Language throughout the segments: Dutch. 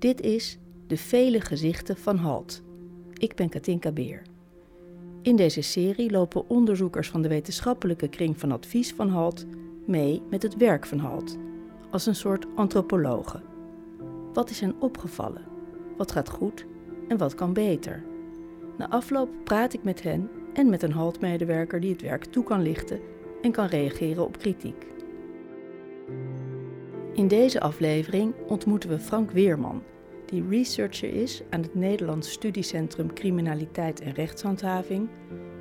Dit is De Vele Gezichten van Halt. Ik ben Katinka Beer. In deze serie lopen onderzoekers van de wetenschappelijke kring van advies van Halt mee met het werk van Halt, als een soort antropologen. Wat is hen opgevallen? Wat gaat goed en wat kan beter? Na afloop praat ik met hen en met een Halt-medewerker die het werk toe kan lichten en kan reageren op kritiek. In deze aflevering ontmoeten we Frank Weerman, die researcher is aan het Nederlands Studiecentrum Criminaliteit en Rechtshandhaving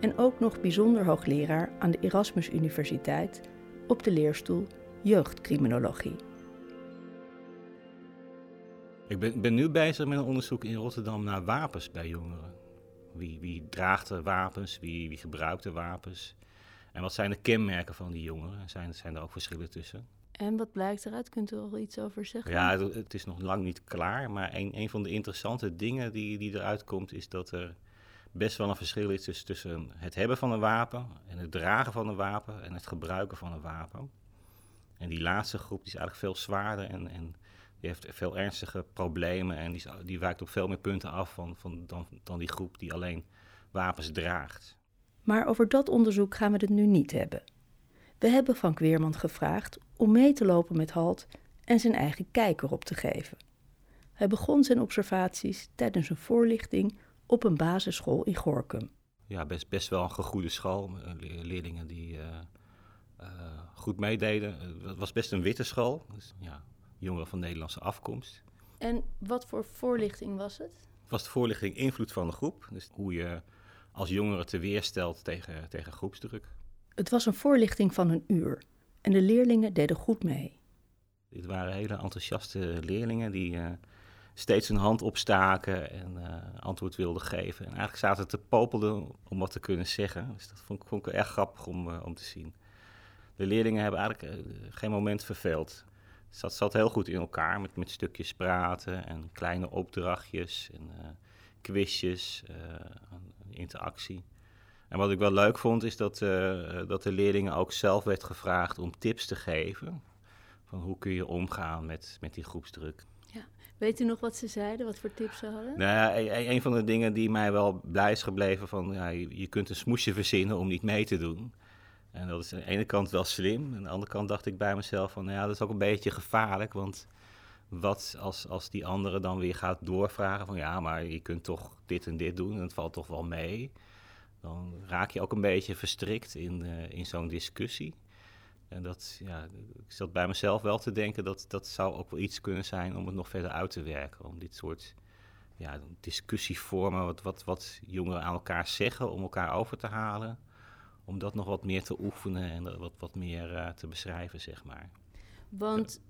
en ook nog bijzonder hoogleraar aan de Erasmus Universiteit op de leerstoel Jeugdcriminologie. Ik ben, ben nu bezig met een onderzoek in Rotterdam naar wapens bij jongeren. Wie, wie draagt er wapens, wie, wie gebruikt er wapens? En wat zijn de kenmerken van die jongeren? Zijn, zijn er ook verschillen tussen? En wat blijkt eruit? Kunt u er al iets over zeggen? Ja, het, het is nog lang niet klaar. Maar een, een van de interessante dingen die, die eruit komt, is dat er best wel een verschil is tussen, tussen het hebben van een wapen en het dragen van een wapen en het gebruiken van een wapen. En die laatste groep die is eigenlijk veel zwaarder en, en die heeft veel ernstige problemen en die, die wijkt op veel meer punten af van, van, dan, dan die groep die alleen wapens draagt. Maar over dat onderzoek gaan we het nu niet hebben. We hebben Frank Weerman gevraagd om mee te lopen met Halt en zijn eigen kijk erop te geven. Hij begon zijn observaties tijdens een voorlichting op een basisschool in Gorkum. Ja, best, best wel een gegoede school. Leerlingen die uh, uh, goed meededen. Het was best een witte school. Dus, ja, jongeren van Nederlandse afkomst. En wat voor voorlichting was het? Het was de voorlichting invloed van de groep. Dus hoe je als jongere te weerstelt tegen, tegen groepsdruk. Het was een voorlichting van een uur en de leerlingen deden goed mee. Dit waren hele enthousiaste leerlingen die uh, steeds hun hand opstaken en uh, antwoord wilden geven. En eigenlijk zaten te popelen om wat te kunnen zeggen. Dus dat vond, vond ik erg grappig om, uh, om te zien. De leerlingen hebben eigenlijk geen moment verveeld. Het zat, zat heel goed in elkaar met, met stukjes praten en kleine opdrachtjes en quizjes, interactie. En wat ik wel leuk vond, is dat, uh, dat de leerlingen ook zelf werd gevraagd om tips te geven. Van hoe kun je omgaan met, met die groepsdruk. Ja. Weet u nog wat ze zeiden, wat voor tips ze hadden? Nou ja, een, een van de dingen die mij wel blij is gebleven, van ja, je, je kunt een smoesje verzinnen om niet mee te doen. En dat is aan de ene kant wel slim. Aan de andere kant dacht ik bij mezelf van, nou ja, dat is ook een beetje gevaarlijk. Want wat als, als die andere dan weer gaat doorvragen van, ja, maar je kunt toch dit en dit doen en het valt toch wel mee dan raak je ook een beetje verstrikt in, uh, in zo'n discussie. En dat, ja, ik zat bij mezelf wel te denken dat dat zou ook wel iets kunnen zijn om het nog verder uit te werken. Om dit soort ja, discussievormen, wat, wat, wat jongeren aan elkaar zeggen, om elkaar over te halen. Om dat nog wat meer te oefenen en wat, wat meer uh, te beschrijven, zeg maar. Want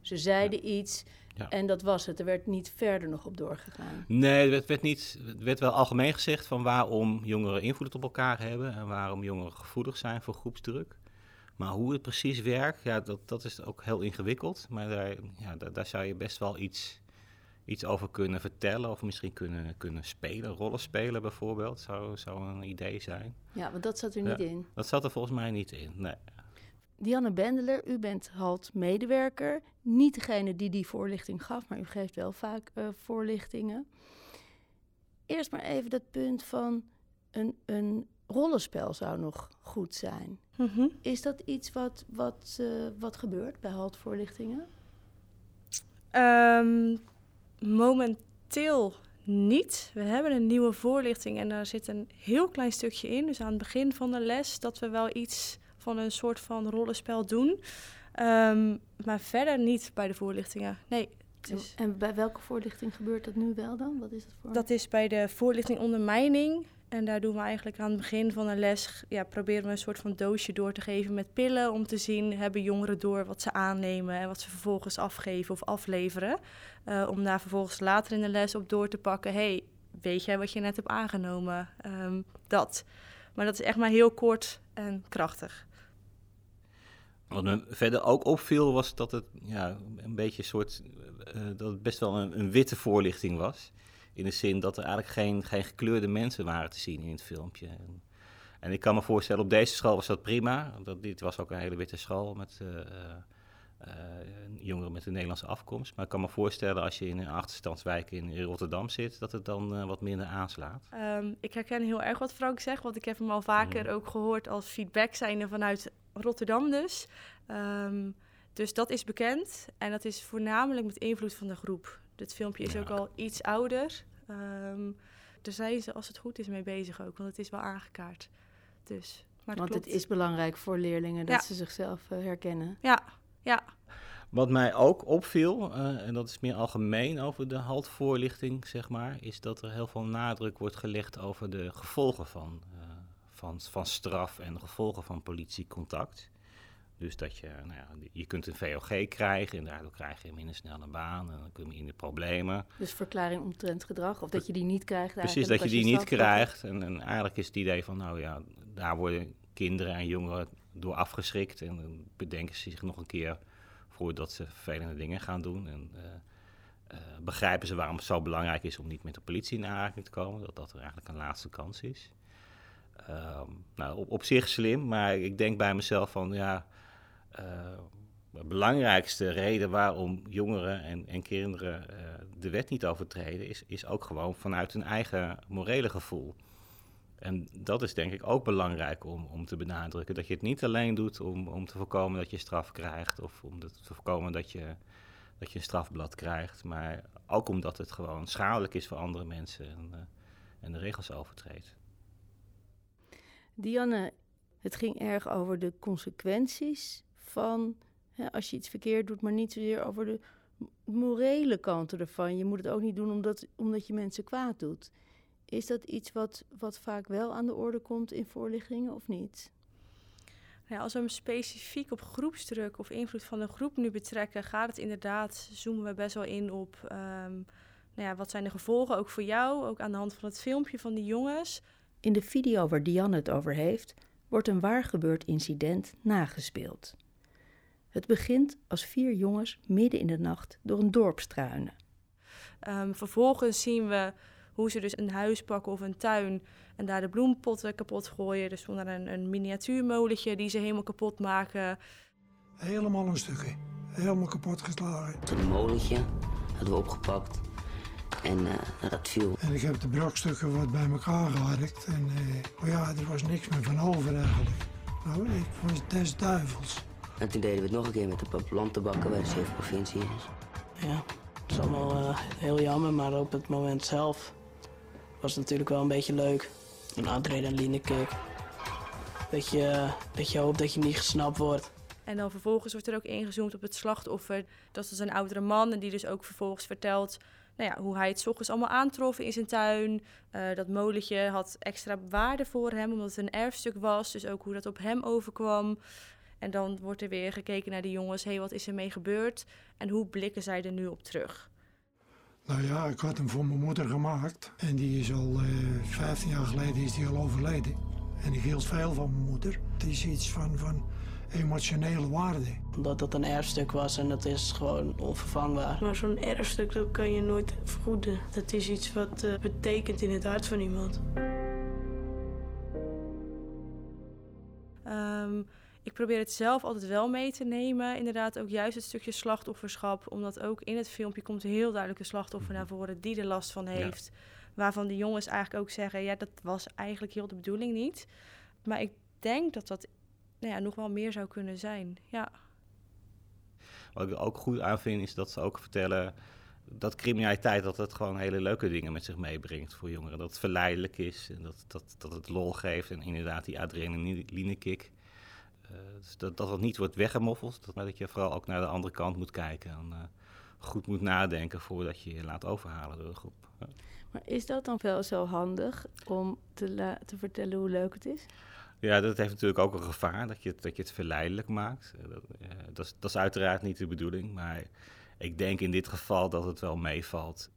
ze zeiden ja. iets ja. en dat was het. Er werd niet verder nog op doorgegaan. Nee, het werd, niet, het werd wel algemeen gezegd van waarom jongeren invloed op elkaar hebben en waarom jongeren gevoelig zijn voor groepsdruk. Maar hoe het precies werkt, ja, dat, dat is ook heel ingewikkeld. Maar daar, ja, daar, daar zou je best wel iets, iets over kunnen vertellen of misschien kunnen, kunnen spelen. Rollen spelen bijvoorbeeld, zou, zou een idee zijn. Ja, want dat zat er niet ja, in. Dat zat er volgens mij niet in, nee. Dianne Bendeler, u bent HALT-medewerker. Niet degene die die voorlichting gaf, maar u geeft wel vaak uh, voorlichtingen. Eerst maar even dat punt van een, een rollenspel zou nog goed zijn. Mm -hmm. Is dat iets wat, wat, uh, wat gebeurt bij HALT-voorlichtingen? Um, momenteel niet. We hebben een nieuwe voorlichting en daar zit een heel klein stukje in. Dus aan het begin van de les dat we wel iets van een soort van rollenspel doen. Um, maar verder niet bij de voorlichtingen. Nee. Is... En bij welke voorlichting gebeurt dat nu wel dan? Wat is dat voor? Dat is bij de voorlichting ondermijning. En daar doen we eigenlijk aan het begin van een les... Ja, proberen we een soort van doosje door te geven met pillen... om te zien, hebben jongeren door wat ze aannemen... en wat ze vervolgens afgeven of afleveren. Uh, om daar vervolgens later in de les op door te pakken... hey, weet jij wat je net hebt aangenomen? Um, dat. Maar dat is echt maar heel kort en krachtig. Wat me verder ook opviel was dat het ja, een beetje een soort, uh, dat het best wel een, een, witte voorlichting was. In de zin dat er eigenlijk geen, geen gekleurde mensen waren te zien in het filmpje. En, en ik kan me voorstellen, op deze school was dat prima. Dat, dit was ook een hele witte school met uh, jongeren met een Nederlandse afkomst. Maar ik kan me voorstellen als je in een achterstandswijk in, Rotterdam zit, dat het dan wat minder aanslaat. Ehm, ik herken heel erg wat Frank zegt, want ik heb hem al vaker mm. ook gehoord als feedback zijnde vanuit Rotterdam dus. Ehm, dus dat is bekend en dat is voornamelijk met invloed van de groep. Dit filmpje is ook al iets ouder. Um, daar zijn ze, als het goed is, mee bezig ook, want het is wel aangekaart. Dus, maar want het is belangrijk voor leerlingen dat ze zichzelf uh, herkennen. Ja, ja. Wat mij ook opviel, uh, en dat is meer algemeen over de haltvoorlichting, zeg maar, is dat er heel veel nadruk wordt gelegd over de gevolgen van, uh, van, van straf en de gevolgen van politiecontact. Dus dat je, nou ja, je kunt een VOG krijgen en daardoor krijg je minder snel een baan en dan kom je in de problemen. Dus verklaring omtrent gedrag, of dat je die niet krijgt Precies, dat je die niet krijgt. En, en, eigenlijk is het idee van, nou ja, daar worden kinderen en jongeren door afgeschrikt en dan bedenken ze zich nog een keer voordat ze vervelende dingen gaan doen. En uh, uh, begrijpen ze waarom het zo belangrijk is om niet met de politie in aanraking te komen, dat dat er eigenlijk een laatste kans is. Ehm, nou, op, op zich slim, maar ik denk bij mezelf van, ja uh, belangrijkste reden waarom jongeren en, en kinderen de wet niet overtreden, is, is ook gewoon vanuit hun eigen morele gevoel. En dat is denk ik ook belangrijk om, om te benadrukken. Dat je het niet alleen doet om, om te voorkomen dat je straf krijgt of om te voorkomen dat je, dat je een strafblad krijgt, maar ook omdat het gewoon schadelijk is voor andere mensen en, uh, en de regels overtreedt. Dianne, het ging erg over de consequenties van hè, als je iets verkeerd doet, maar niet zozeer over de morele kanten ervan. Je moet het ook niet doen omdat, omdat je mensen kwaad doet. Is dat iets wat, wat vaak wel aan de orde komt in voorlichtingen of niet? Ja, als we hem specifiek op groepsdruk of invloed van de groep nu betrekken, gaat het inderdaad, zoomen we best wel in op um, nou ja, wat zijn de gevolgen ook voor jou, ook aan de hand van het filmpje van die jongens. In de video waar Diane het over heeft, wordt een waar gebeurd incident nagespeeld. Het begint als vier jongens midden in de nacht door een dorp struinen. Um, vervolgens zien we hoe ze dus een huis pakken of een tuin en daar de bloempotten kapot gooien. Dus zonder een, een miniatuurmolentje die ze helemaal kapot maken. Helemaal een stukje. Helemaal kapot geslagen. Een molentje hadden we opgepakt. En uh, dat viel. En ik heb de brokstukken wat bij elkaar gewerkt. En uh, ja, er was niks meer van over eigenlijk. Nou, ik was des duivels. En toen deden we het nog een keer met de plantenbakken bij de zeven provincies. Ja, het is allemaal uh, heel jammer, maar op het moment zelf was natuurlijk wel een beetje leuk. Een adrenaline kick. Dat je, dat je hoopt dat je niet gesnapt wordt. En dan vervolgens wordt er ook ingezoomd op het slachtoffer. Dat is een oudere man en die dus ook vervolgens vertelt nou ja, hoe hij het ochtends allemaal aantrof in zijn tuin. Uh, dat molentje had extra waarde voor hem, omdat het een erfstuk was. Dus ook hoe dat op hem overkwam. En dan wordt er weer gekeken naar die jongens. Hé, hey, wat is er mee gebeurd? En hoe blikken zij er nu op terug? Nou ja, ik had hem voor mijn moeder gemaakt. En die is al uh, eh, 15 jaar geleden is die al overleden. En ik hield veel van mijn moeder. Het is iets van, van emotionele waarde. Omdat dat een erfstuk was en dat is gewoon onvervangbaar. Maar zo'n erfstuk dat kan je nooit vergoeden. Dat is iets wat uh, betekent in het hart van iemand. Ik probeer het zelf altijd wel mee te nemen. Inderdaad, ook juist het stukje slachtofferschap. Omdat ook in het filmpje komt heel duidelijk een slachtoffer mhm. naar voren die er last van heeft. Waarvan de jongens eigenlijk ook zeggen: ja, dat was eigenlijk heel de bedoeling niet. Maar ik denk dat dat nou ja, nog wel meer zou kunnen zijn. Ja. Wat ik ook goed aan vind, is dat ze ook vertellen dat criminaliteit dat het gewoon hele leuke dingen met zich meebrengt voor jongeren. Dat het verleidelijk is en dat, dat, dat het lol geeft en inderdaad die adrenaline kick. Uh, dus dat, dat het niet wordt weggemoffeld, maar dat je vooral ook naar de andere kant moet kijken en uh, goed moet nadenken voordat je je laat overhalen door de groep. Maar is dat dan wel zo handig om te, te vertellen hoe leuk het is? Ja, dat heeft natuurlijk ook een gevaar, dat je, dat je het verleidelijk maakt. Uh, dat, dat, is, dat is uiteraard niet de bedoeling, maar ik denk in dit geval dat het wel meevalt.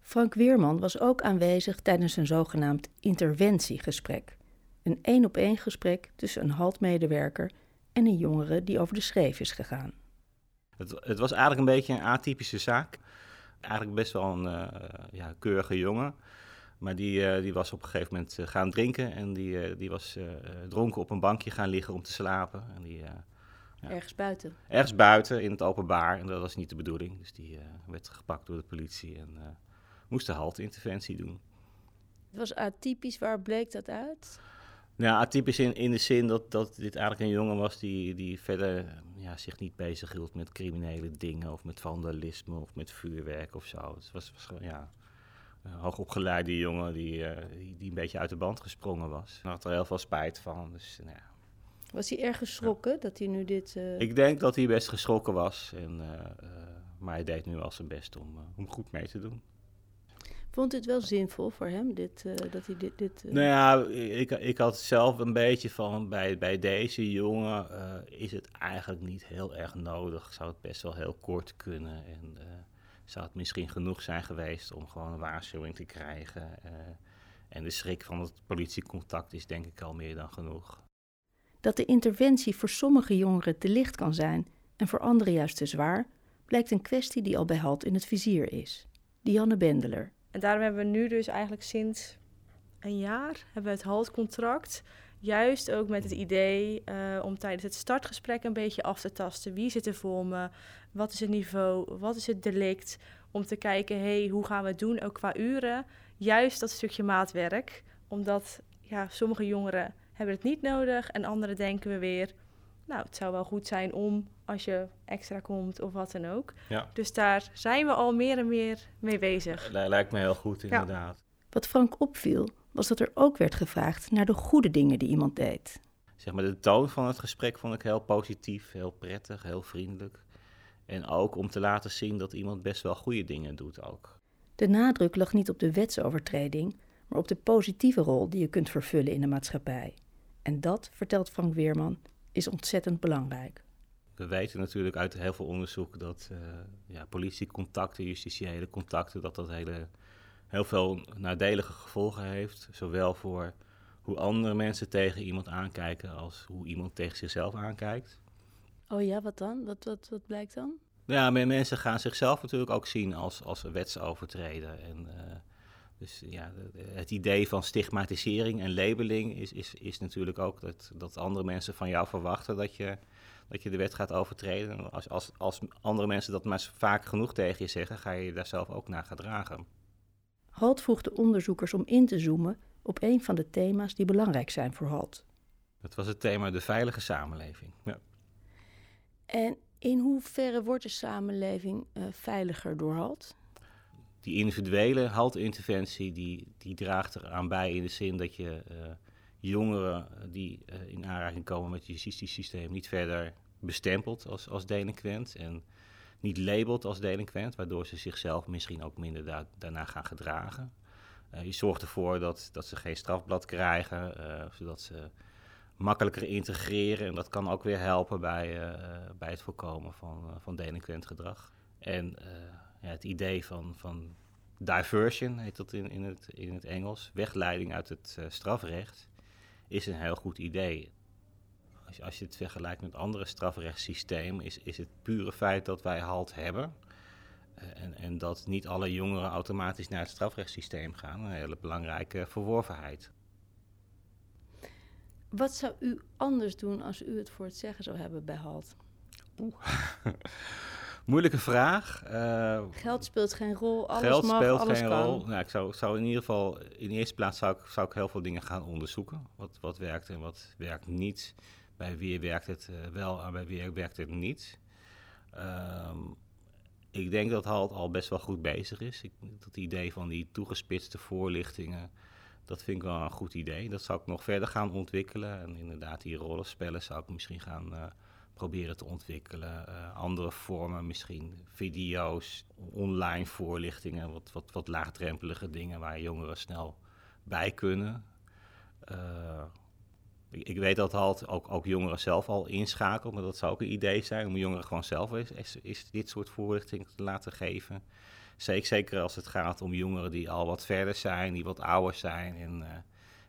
Frank Weerman was ook aanwezig tijdens een zogenaamd interventiegesprek. Een één-op-één gesprek tussen een haltmedewerker en een jongere die over de schreef is gegaan. Het, het was eigenlijk een beetje een atypische zaak. Eigenlijk best wel een uh, ja, keurige jongen. Maar die, uh, die was op een gegeven moment uh, gaan drinken en die, die was dronken op een bankje gaan liggen om te slapen. En die, Ergens buiten. Ergens buiten, in het openbaar. En dat was niet de bedoeling. Dus die werd gepakt door de politie en moest de haltinterventie doen. Het was atypisch. Waar bleek dat uit? Nou, atypisch in, in de zin dat, dat dit eigenlijk een jongen was die, die verder ja, zich niet bezig hield met criminele dingen of met vandalisme of met vuurwerk of zo. Het was, was gewoon, ja, een hoogopgeleide jongen die, uh, die, die, een beetje uit de band gesprongen was. Hij had er heel veel spijt van. Dus, nou ja. Was hij erg geschrokken dat hij nu dit... Uh... Ik denk dat hij best geschrokken was. En, uh, maar hij deed nu wel zijn best om, om goed mee te doen. Vond het wel zinvol voor hem, dit, uh, dat hij dit... dit uh... Nou ja, ik, ik had zelf een beetje van, bij, bij deze jongen uh, is het eigenlijk niet heel erg nodig. Zou het best wel heel kort kunnen en zou het misschien genoeg zijn geweest om gewoon een waarschuwing te krijgen. en de schrik van het politiecontact is denk ik al meer dan genoeg. Dat de interventie voor sommige jongeren te licht kan zijn en voor anderen juist te zwaar, blijkt een kwestie die al bij HALT in het vizier is. Dianne Bendeler. En daarom hebben we nu dus eigenlijk sinds een jaar hebben we het haltcontract. Juist ook met het idee uh, om tijdens het startgesprek een beetje af te tasten. Wie zit er voor me? Wat is het niveau? Wat is het delict? Om te kijken, hey, hoe gaan we het doen, ook qua uren? Juist dat stukje maatwerk. Omdat ja, sommige jongeren hebben het niet nodig en anderen denken we weer... Nou, het zou wel goed zijn om als je extra komt of wat dan ook. Ja. Dus daar zijn we al meer en meer mee bezig. Lijkt me heel goed, inderdaad. Wat Frank opviel, was dat er ook werd gevraagd naar de goede dingen die iemand deed. Zeg maar, de toon van het gesprek vond ik heel positief, heel prettig, heel vriendelijk. En ook om te laten zien dat iemand best wel goede dingen doet ook. De nadruk lag niet op de wetsovertreding, maar op de positieve rol die je kunt vervullen in de maatschappij. En dat, vertelt Frank Weerman, is ontzettend belangrijk. We weten natuurlijk uit heel veel onderzoek dat uh, ja, politiecontacten, justitiële contacten, dat dat hele, heel veel nadelige gevolgen heeft. Zowel voor hoe andere mensen tegen iemand aankijken als hoe iemand tegen zichzelf aankijkt. Oh ja, wat dan? Wat, wat, wat blijkt dan? Ja, mensen gaan zichzelf natuurlijk ook zien als, als wetsovertreder. En, uh, dus ja, het idee van stigmatisering en labeling is, is, is natuurlijk ook dat, dat andere mensen van jou verwachten dat je dat je de wet gaat overtreden. Als, als, als andere mensen dat maar vaak genoeg tegen je zeggen, ga je je daar zelf ook naar gedragen. HALT vroeg de onderzoekers om in te zoomen op een van de thema's die belangrijk zijn voor HALT. Dat was het thema de veilige samenleving. Ja. En in hoeverre wordt de samenleving uh, veiliger door HALT? Die individuele HALT-interventie die, die draagt eraan bij in de zin dat je uh, jongeren die uh, in aanraking komen met het justitiesysteem niet verder bestempeld als, als delinquent en niet labelt als delinquent, waardoor ze zichzelf misschien ook minder daarna gaan gedragen. Je zorgt ervoor dat, dat ze geen strafblad krijgen, zodat ze makkelijker integreren. En dat kan ook weer helpen bij, bij het voorkomen van, van delinquent gedrag. En ja, het idee van, van diversion, heet dat in, in, het, in het Engels, wegleiding uit het strafrecht, is een heel goed idee. Als je, als je het vergelijkt met andere strafrechtssystemen, is, is het pure feit dat wij halt hebben. Uh, en, en dat niet alle jongeren automatisch naar het strafrechtssysteem gaan, een hele belangrijke verworvenheid. Wat zou u anders doen als u het voor het zeggen zou hebben bij HALT? Oeh. Moeilijke vraag. Uh, geld speelt geen rol. Alles geld mag, speelt alles geen kan. rol. Nou, ik zou, zou in ieder geval, in de eerste plaats zou ik, zou ik heel veel dingen gaan onderzoeken. Wat, wat werkt en wat werkt niet. Bij wie werkt het uh, wel en bij wie werkt het niet. Um, ik denk dat HALT al best wel goed bezig is. Ik, dat idee van die toegespitste voorlichtingen, dat vind ik wel een goed idee. Dat zou ik nog verder gaan ontwikkelen. En inderdaad, die rollenspellen zou ik misschien gaan... Uh, proberen te ontwikkelen. Uh, andere vormen, misschien video's, online voorlichtingen, wat, wat, wat laagdrempelige dingen waar jongeren snel bij kunnen. Uh, ik, weet dat halt ook, ook jongeren zelf al inschakelt, maar dat zou ook een idee zijn om jongeren gewoon zelf is, is, dit soort voorlichting te laten geven. Zeker, zeker als het gaat om jongeren die al wat verder zijn, die wat ouder zijn en uh,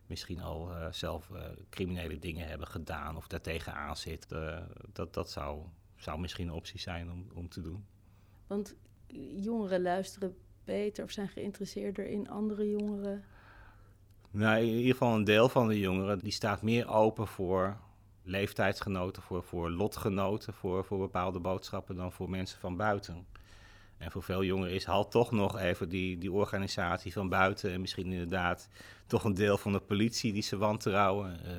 misschien al uh, zelf uh, criminele dingen hebben gedaan of daartegen aan zit. Uh, dat dat zou, zou misschien een optie zijn om, om te doen. Want jongeren luisteren beter of zijn geïnteresseerder in andere jongeren? Nou, in ieder geval een deel van de jongeren die staat meer open voor leeftijdsgenoten, voor, voor lotgenoten, voor, voor bepaalde boodschappen dan voor mensen van buiten. En voor veel jongeren is HAL toch nog even die, die organisatie van buiten en misschien inderdaad toch een deel van de politie die ze wantrouwen. Uh,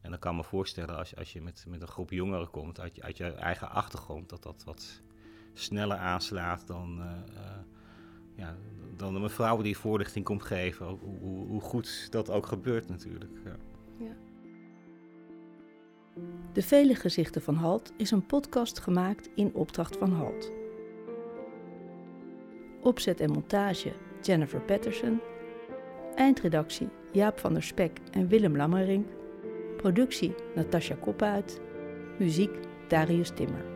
en dan kan me voorstellen als, als je met, met een groep jongeren komt uit uit je eigen achtergrond, dat dat wat sneller aanslaat dan, uh, ja, dan een mevrouw die voorlichting komt geven. Hoe, hoe, goed dat ook gebeurt natuurlijk. Ja. De Vele Gezichten van Halt is een podcast gemaakt in opdracht van Halt. Opzet en montage Jennifer Patterson. Eindredactie Jaap van der Spek en Willem Lammering. Productie Natasja Koppuit. Muziek Darius Timmer.